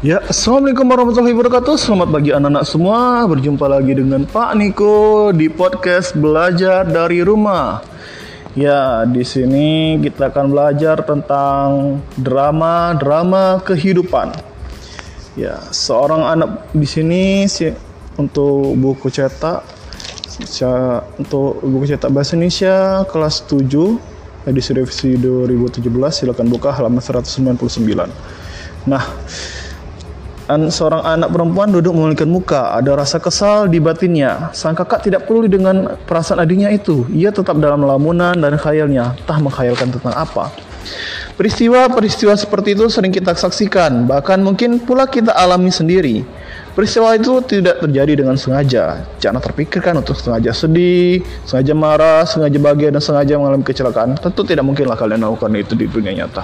Ya, Assalamualaikum warahmatullahi wabarakatuh. Selamat pagi anak-anak semua. Berjumpa lagi dengan Pak Niko di podcast Belajar dari Rumah. Ya, di sini kita akan belajar tentang drama-drama kehidupan. Ya, seorang anak di sini si, untuk buku cetak untuk buku cetak bahasa Indonesia kelas 7 edisi revisi 2017 silakan buka halaman 199. Nah, An seorang anak perempuan duduk memulihkan muka, ada rasa kesal di batinnya. Sang kakak tidak peduli dengan perasaan adiknya itu. Ia tetap dalam lamunan dan khayalnya, entah menghayalkan tentang apa. Peristiwa-peristiwa seperti itu sering kita saksikan, bahkan mungkin pula kita alami sendiri. Peristiwa itu tidak terjadi dengan sengaja. Jangan terpikirkan untuk sengaja sedih, sengaja marah, sengaja bahagia, dan sengaja mengalami kecelakaan. Tentu tidak mungkinlah kalian melakukan itu di dunia nyata.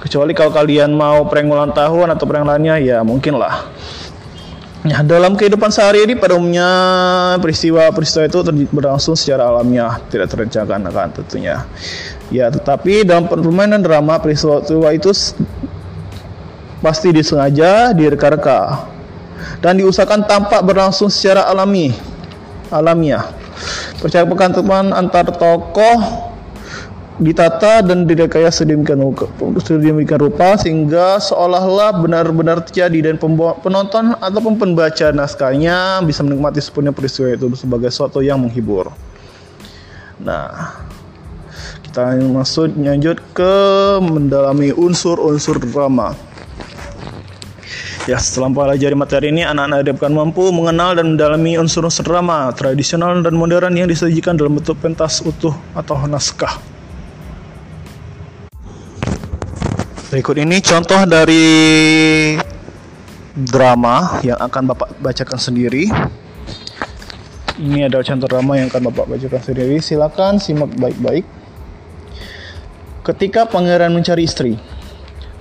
Kecuali kalau kalian mau prank ulang tahun atau prank lainnya, ya mungkin lah. Nah, dalam kehidupan sehari-hari pada umumnya peristiwa-peristiwa itu berlangsung secara alamiah, tidak terencanakan tentunya. Ya, tetapi dalam permainan drama peristiwa itu pasti disengaja, direka-reka dan diusahakan tampak berlangsung secara alami, alamiah. Percakapan teman antar tokoh ditata dan direkayasa sedemikian rupa, sedemikian rupa sehingga seolah-olah benar-benar terjadi dan penonton ataupun pembaca naskahnya bisa menikmati sepenuhnya peristiwa itu sebagai sesuatu yang menghibur. Nah, kita masuk lanjut ke mendalami unsur-unsur drama. Ya, setelah mempelajari materi ini, anak-anak diharapkan mampu mengenal dan mendalami unsur-unsur drama tradisional dan modern yang disajikan dalam bentuk pentas utuh atau naskah. Berikut ini contoh dari drama yang akan Bapak bacakan sendiri. Ini adalah contoh drama yang akan Bapak bacakan sendiri. Silakan simak baik-baik. Ketika pangeran mencari istri.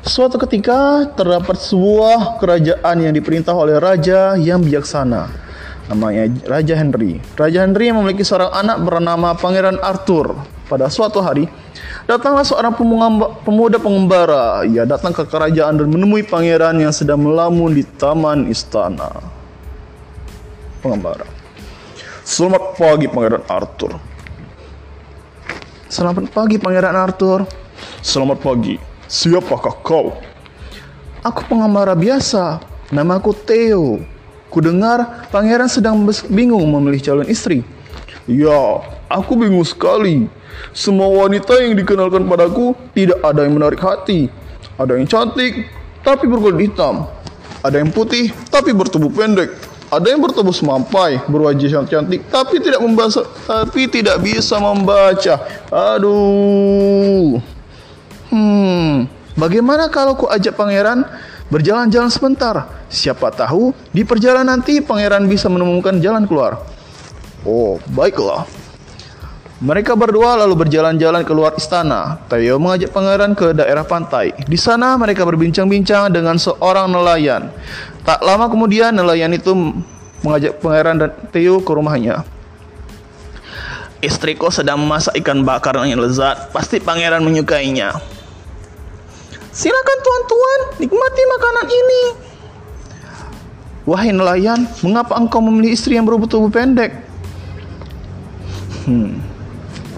Suatu ketika terdapat sebuah kerajaan yang diperintah oleh raja yang bijaksana. Namanya Raja Henry. Raja Henry memiliki seorang anak bernama Pangeran Arthur. Pada suatu hari, datanglah seorang pemuda pengembara. Ia datang ke kerajaan dan menemui pangeran yang sedang melamun di taman istana. Pengembara. Selamat pagi Pangeran Arthur. Selamat pagi Pangeran Arthur. Selamat pagi. Siapakah kau? Aku pengembara biasa. Namaku Theo. Kudengar pangeran sedang bingung memilih calon istri. Ya, aku bingung sekali. Semua wanita yang dikenalkan padaku tidak ada yang menarik hati. Ada yang cantik tapi berkulit hitam. Ada yang putih tapi bertubuh pendek. Ada yang bertubuh semampai, berwajah cantik tapi tidak membaca, tapi tidak bisa membaca. Aduh. Hmm, bagaimana kalau ku ajak pangeran berjalan-jalan sebentar? Siapa tahu di perjalanan nanti pangeran bisa menemukan jalan keluar. Oh, baiklah. Mereka berdua lalu berjalan-jalan keluar istana. Theo mengajak pangeran ke daerah pantai. Di sana mereka berbincang-bincang dengan seorang nelayan. Tak lama kemudian nelayan itu mengajak pangeran dan Theo ke rumahnya. Istriku sedang memasak ikan bakar yang lezat. Pasti pangeran menyukainya. Silakan tuan-tuan, nikmati makanan ini. Wahai nelayan, mengapa engkau memilih istri yang bertubuh tubuh pendek? Hmm,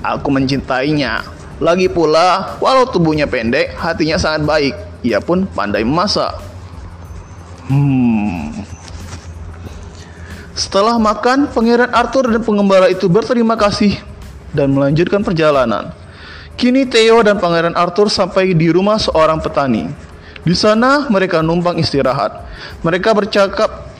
aku mencintainya. Lagi pula, walau tubuhnya pendek, hatinya sangat baik. Ia pun pandai memasak. Hmm. Setelah makan, Pangeran Arthur dan pengembara itu berterima kasih dan melanjutkan perjalanan. Kini Theo dan Pangeran Arthur sampai di rumah seorang petani. Di sana mereka numpang istirahat. Mereka bercakap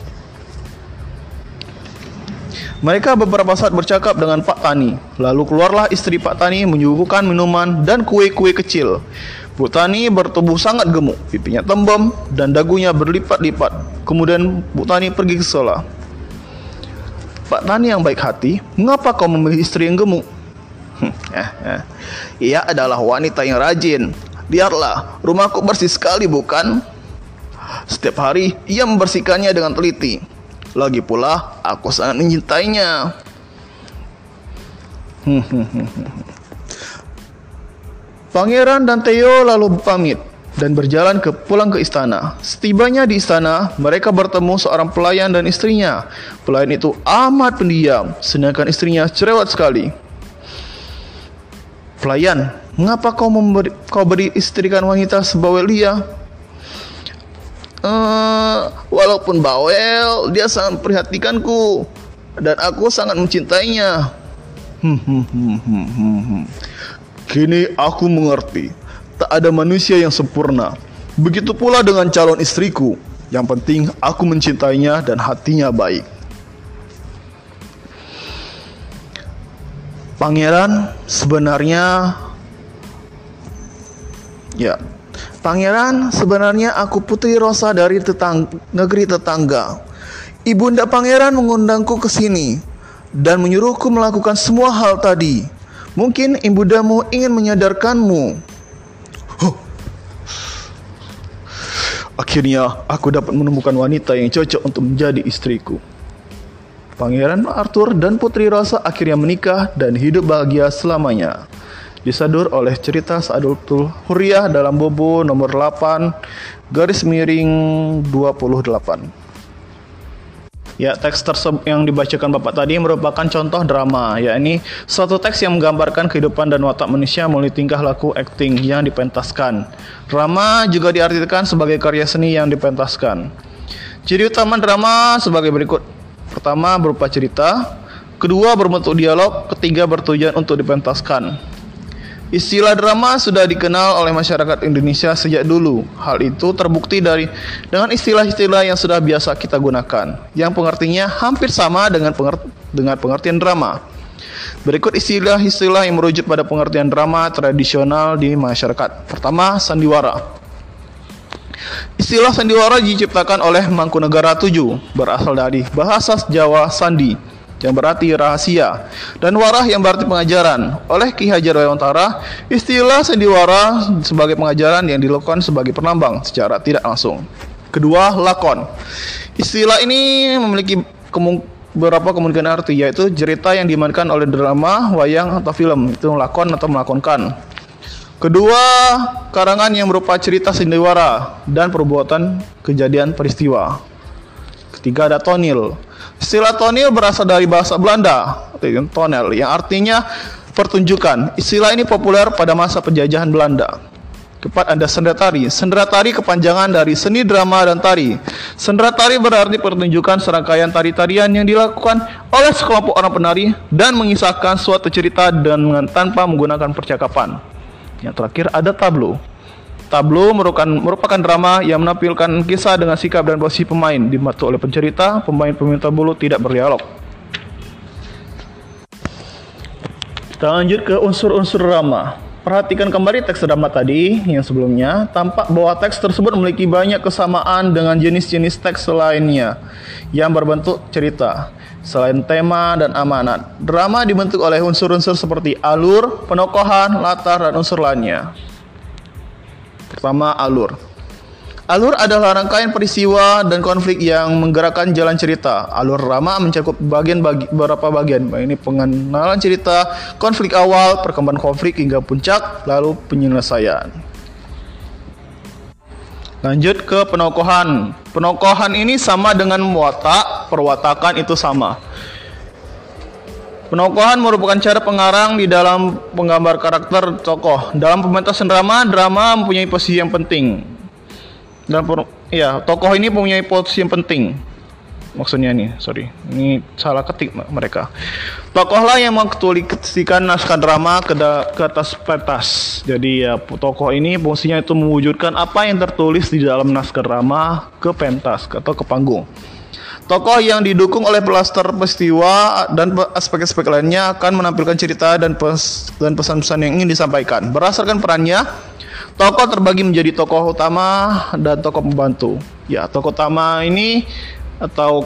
mereka beberapa saat bercakap dengan Pak Tani. Lalu keluarlah istri Pak Tani menyuguhkan minuman dan kue-kue kecil. Bu Tani bertubuh sangat gemuk, pipinya tembem dan dagunya berlipat-lipat. Kemudian Bu Tani pergi ke sekolah. Pak Tani yang baik hati, mengapa kau memilih istri yang gemuk? Hmm, eh, eh. Ia adalah wanita yang rajin. Lihatlah, rumahku bersih sekali bukan? Setiap hari ia membersihkannya dengan teliti. Lagi pula, aku sangat mencintainya. Pangeran dan Theo lalu pamit. dan berjalan ke pulang ke istana. Setibanya di istana, mereka bertemu seorang pelayan dan istrinya. Pelayan itu amat pendiam, sedangkan istrinya cerewet sekali. Pelayan, mengapa kau memberi, kau beri istrikan wanita sebawel dia? Uh, walaupun bawel, dia sangat memperhatikanku dan aku sangat mencintainya. Hmm, hmm, hmm. Kini aku mengerti, tak ada manusia yang sempurna. Begitu pula dengan calon istriku. Yang penting aku mencintainya dan hatinya baik. Pangeran sebenarnya ya. Pangeran sebenarnya aku putri Rosa dari tetang negeri tetangga. Ibunda pangeran mengundangku ke sini dan menyuruhku melakukan semua hal tadi. Mungkin ibundamu ingin menyadarkanmu. Akhirnya aku dapat menemukan wanita yang cocok untuk menjadi istriku. Pangeran Arthur dan Putri Rosa akhirnya menikah dan hidup bahagia selamanya. Disadur oleh cerita Sadultul Huriyah dalam Bobo nomor 8 garis miring 28. Ya, teks tersebut yang dibacakan Bapak tadi merupakan contoh drama, yakni suatu teks yang menggambarkan kehidupan dan watak manusia melalui tingkah laku akting yang dipentaskan. Drama juga diartikan sebagai karya seni yang dipentaskan. Ciri utama drama sebagai berikut. Pertama, berupa cerita. Kedua, berbentuk dialog. Ketiga, bertujuan untuk dipentaskan. Istilah drama sudah dikenal oleh masyarakat Indonesia sejak dulu. Hal itu terbukti dari dengan istilah-istilah yang sudah biasa kita gunakan, yang pengertiannya hampir sama dengan pengert dengan pengertian drama. Berikut istilah-istilah yang merujuk pada pengertian drama tradisional di masyarakat. Pertama, sandiwara. Istilah sandiwara diciptakan oleh Mangkunegara VII, berasal dari bahasa Jawa sandi yang berarti rahasia dan warah yang berarti pengajaran. Oleh Ki Hajar Dewantara, istilah sandiwara sebagai pengajaran yang dilakukan sebagai penambang secara tidak langsung. Kedua, lakon. Istilah ini memiliki beberapa kemungkinan arti yaitu cerita yang dimainkan oleh drama, wayang atau film. Itu lakon atau melakonkan. Kedua, karangan yang berupa cerita sandiwara dan perbuatan kejadian peristiwa. Ketiga ada tonil Istilah tonil berasal dari bahasa Belanda, tonel, yang artinya pertunjukan. Istilah ini populer pada masa penjajahan Belanda. Keempat ada sendratari. Sendratari kepanjangan dari seni drama dan tari. Sendratari berarti pertunjukan serangkaian tari-tarian yang dilakukan oleh sekelompok orang penari dan mengisahkan suatu cerita dengan tanpa menggunakan percakapan. Yang terakhir ada tablo. Tablo merupakan, merupakan drama yang menampilkan kisah dengan sikap dan posisi pemain dibantu oleh pencerita, pemain-pemain tablo tidak berdialog. Kita lanjut ke unsur-unsur drama. Perhatikan kembali teks drama tadi yang sebelumnya, tampak bahwa teks tersebut memiliki banyak kesamaan dengan jenis-jenis teks lainnya yang berbentuk cerita. Selain tema dan amanat, drama dibentuk oleh unsur-unsur seperti alur, penokohan, latar, dan unsur lainnya. Pertama, alur. Alur adalah rangkaian peristiwa dan konflik yang menggerakkan jalan cerita. Alur drama mencakup bagian bagi, beberapa bagian. Ini pengenalan cerita, konflik awal, perkembangan konflik hingga puncak, lalu penyelesaian. Lanjut ke penokohan. Penokohan ini sama dengan watak, perwatakan itu sama. Penokohan merupakan cara pengarang di dalam penggambar karakter tokoh. Dalam pementasan drama, drama mempunyai posisi yang penting. Dalam ya, tokoh ini mempunyai posisi yang penting. Maksudnya nih, sorry, ini salah ketik mereka. Tokohlah yang mengaktualisasikan naskah drama ke, ke atas pentas. Jadi ya, tokoh ini fungsinya itu mewujudkan apa yang tertulis di dalam naskah drama ke pentas atau ke panggung. Tokoh yang didukung oleh plaster peristiwa dan aspek-aspek lainnya akan menampilkan cerita dan pes dan pesan-pesan yang ingin disampaikan. Berdasarkan perannya, tokoh terbagi menjadi tokoh utama dan tokoh pembantu. Ya, tokoh utama ini atau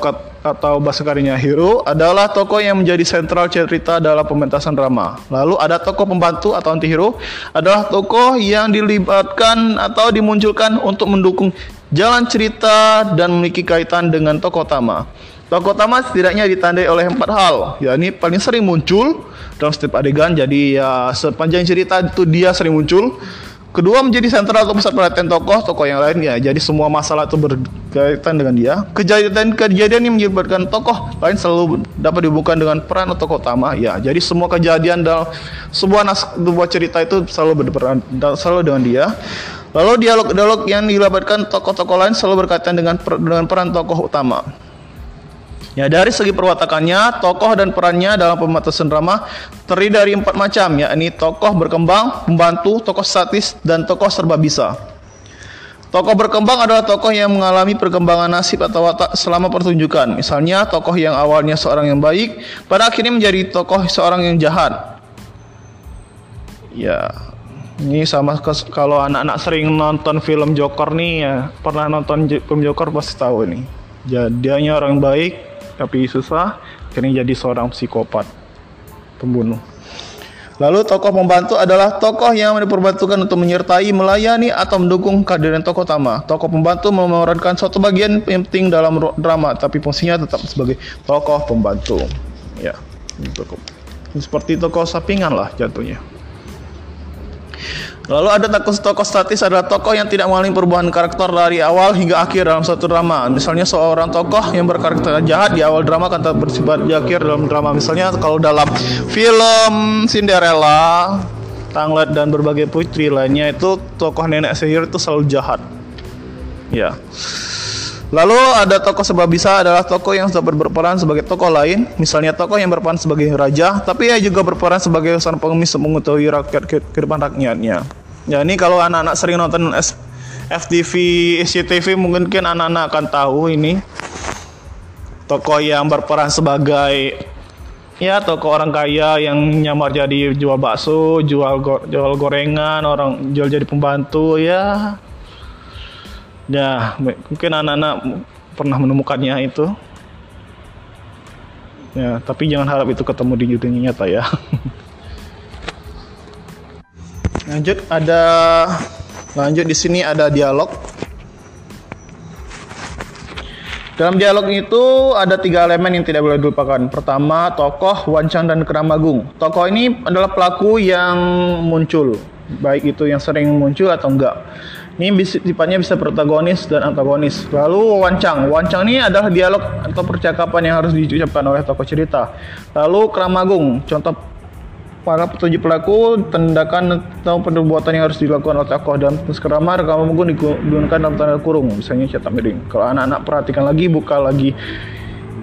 atau bahasa karinya hero adalah tokoh yang menjadi sentral cerita dalam pementasan drama. Lalu ada tokoh pembantu atau anti hero adalah tokoh yang dilibatkan atau dimunculkan untuk mendukung jalan cerita dan memiliki kaitan dengan tokoh utama. Tokoh utama setidaknya ditandai oleh empat hal, ya ini paling sering muncul dalam setiap adegan. Jadi ya sepanjang cerita itu dia sering muncul. Kedua menjadi sentral atau pusat perhatian tokoh tokoh yang lainnya. Jadi semua masalah itu berkaitan dengan dia. Kejadian-kejadian yang menyebabkan tokoh lain selalu dapat dihubungkan dengan peran tokoh utama. Ya, jadi semua kejadian dalam sebuah sebuah cerita itu selalu berperan selalu dengan dia. Lalu dialog-dialog yang dilibatkan tokoh-tokoh lain selalu berkaitan dengan per, dengan peran tokoh utama. Ya, dari segi perwatakannya, tokoh dan perannya dalam pembatasan drama terdiri dari empat macam, yakni tokoh berkembang, pembantu, tokoh statis, dan tokoh serba bisa. Tokoh berkembang adalah tokoh yang mengalami perkembangan nasib atau watak selama pertunjukan. Misalnya, tokoh yang awalnya seorang yang baik, pada akhirnya menjadi tokoh seorang yang jahat. Ya, ini sama kalau anak-anak sering nonton film Joker nih ya, pernah nonton film Joker pasti tahu nih. Jadinya orang baik, tapi susah akhirnya jadi seorang psikopat pembunuh Lalu tokoh pembantu adalah tokoh yang diperbantukan untuk menyertai, melayani, atau mendukung kehadiran tokoh utama. Tokoh pembantu memerankan suatu bagian penting dalam drama, tapi fungsinya tetap sebagai tokoh pembantu. Ya, seperti tokoh sampingan lah jatuhnya. Lalu ada tokoh statis adalah tokoh yang tidak mengalami perubahan karakter dari awal hingga akhir dalam suatu drama. Misalnya seorang tokoh yang berkarakter jahat di awal drama akan tetap bersifat akhir dalam drama. Misalnya kalau dalam film Cinderella, Tanglet dan berbagai putri lainnya itu tokoh nenek sihir itu selalu jahat. Ya. Lalu ada tokoh sebab bisa adalah tokoh yang dapat berperan sebagai tokoh lain, misalnya tokoh yang berperan sebagai raja, tapi ia juga berperan sebagai seorang pengemis mengetahui rakyat kehidupan rakyatnya. Ya ini kalau anak-anak sering nonton FTV, SCTV mungkin anak-anak akan tahu ini. Tokoh yang berperan sebagai ya tokoh orang kaya yang nyamar jadi jual bakso, jual go, jual gorengan, orang jual jadi pembantu ya Ya, mungkin anak-anak pernah menemukannya itu. Ya, tapi jangan harap itu ketemu di dunia nyata ya. lanjut ada lanjut di sini ada dialog. Dalam dialog itu ada tiga elemen yang tidak boleh dilupakan. Pertama, tokoh, wancang, dan keramagung. Tokoh ini adalah pelaku yang muncul, baik itu yang sering muncul atau enggak. Ini sifatnya bisa protagonis dan antagonis. Lalu wancang. Wancang ini adalah dialog atau percakapan yang harus diucapkan oleh tokoh cerita. Lalu keramagung. Contoh para petunjuk pelaku, tindakan atau perbuatan yang harus dilakukan oleh tokoh dan kerama keramagung digunakan dalam tanda kurung. Misalnya cetak miring. Kalau anak-anak perhatikan lagi, buka lagi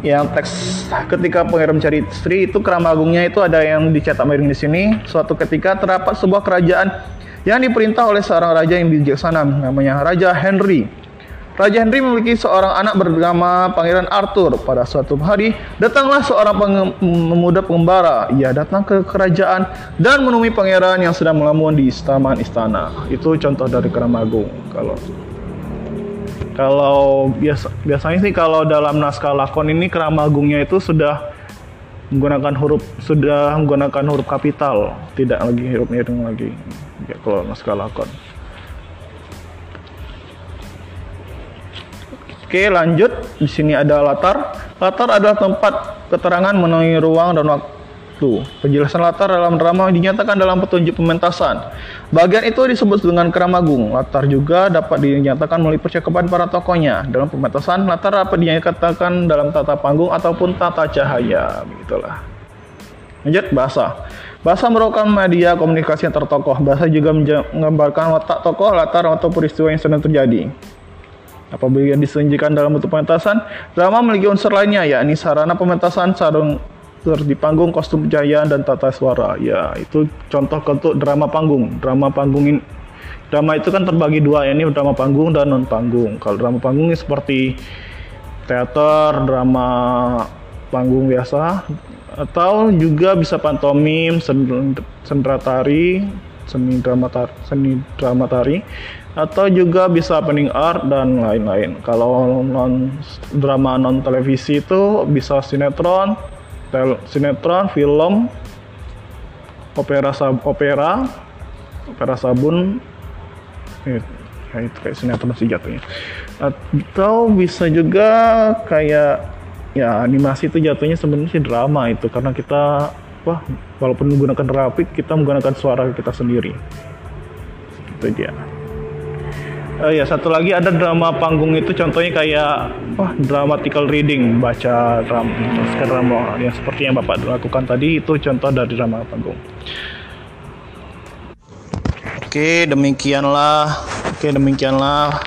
yang teks ketika pengirim cari istri itu keramagungnya itu ada yang dicetak miring di sini. Suatu ketika terdapat sebuah kerajaan yang diperintah oleh seorang raja yang bijaksana namanya Raja Henry. Raja Henry memiliki seorang anak bernama Pangeran Arthur. Pada suatu hari, datanglah seorang pemuda pengembara. Ia datang ke kerajaan dan menemui pangeran yang sedang melamun di taman istana. Itu contoh dari Keramagung. Kalau kalau biasa biasanya sih kalau dalam naskah lakon ini Keramagungnya itu sudah menggunakan huruf sudah menggunakan huruf kapital, tidak lagi huruf miring lagi. Ya kalau naskah lakon Oke lanjut. Di sini ada latar. Latar adalah tempat keterangan mengenai ruang dan waktu penjelasan latar dalam drama dinyatakan dalam petunjuk pementasan. Bagian itu disebut dengan keramagung latar juga dapat dinyatakan melalui percakapan para tokohnya. Dalam pementasan latar dapat dinyatakan dalam tata panggung ataupun tata cahaya. Begitulah. Lanjut bahasa. Bahasa merupakan media komunikasi yang tertokoh. Bahasa juga menggambarkan watak tokoh, latar atau peristiwa yang sedang terjadi. Apabila disajikan dalam bentuk pementasan, drama memiliki unsur lainnya, yakni sarana pementasan, sarung di panggung, kostum pencahayaan, dan tata suara. Ya, itu contoh untuk drama panggung. Drama panggung ini, drama itu kan terbagi dua, ya, ini drama panggung dan non panggung. Kalau drama panggung ini seperti teater, drama panggung biasa, atau juga bisa pantomim, sendra tari, seni drama tari, seni drama tari atau juga bisa pening art dan lain-lain. Kalau non drama non televisi itu bisa sinetron, tel, sinetron, film, opera sab, opera, opera sabun, eh, itu kayak sinetron sih jatuhnya. Atau bisa juga kayak ya animasi itu jatuhnya sebenarnya drama itu karena kita wah walaupun menggunakan grafik kita menggunakan suara kita sendiri. Itu dia Oh ya satu lagi ada drama panggung itu contohnya kayak wah dramatical reading baca drama drama yang seperti yang bapak lakukan tadi itu contoh dari drama panggung. Oke demikianlah oke demikianlah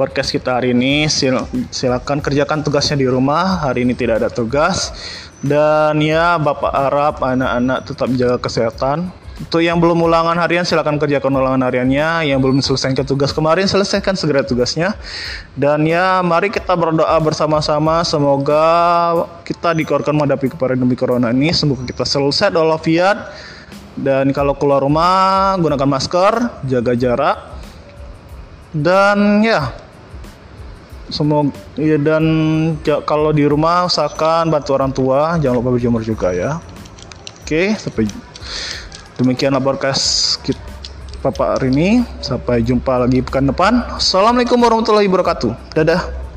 podcast kita hari ini. Sil silakan kerjakan tugasnya di rumah hari ini tidak ada tugas. Dan ya bapak Arab anak-anak tetap jaga kesehatan untuk yang belum ulangan harian silakan kerjakan ulangan hariannya. Yang belum selesaikan tugas kemarin selesaikan segera tugasnya. Dan ya mari kita berdoa bersama-sama semoga kita dikeluarkan menghadapi pandemi corona ini. Semoga kita selesai walafiat. Dan kalau keluar rumah gunakan masker, jaga jarak. Dan ya semoga ya dan ya, kalau di rumah usahakan bantu orang tua, jangan lupa berjemur juga ya. Oke, sampai Demikianlah podcast kita Bapak hari ini. Sampai jumpa lagi pekan depan. Assalamualaikum warahmatullahi wabarakatuh. Dadah.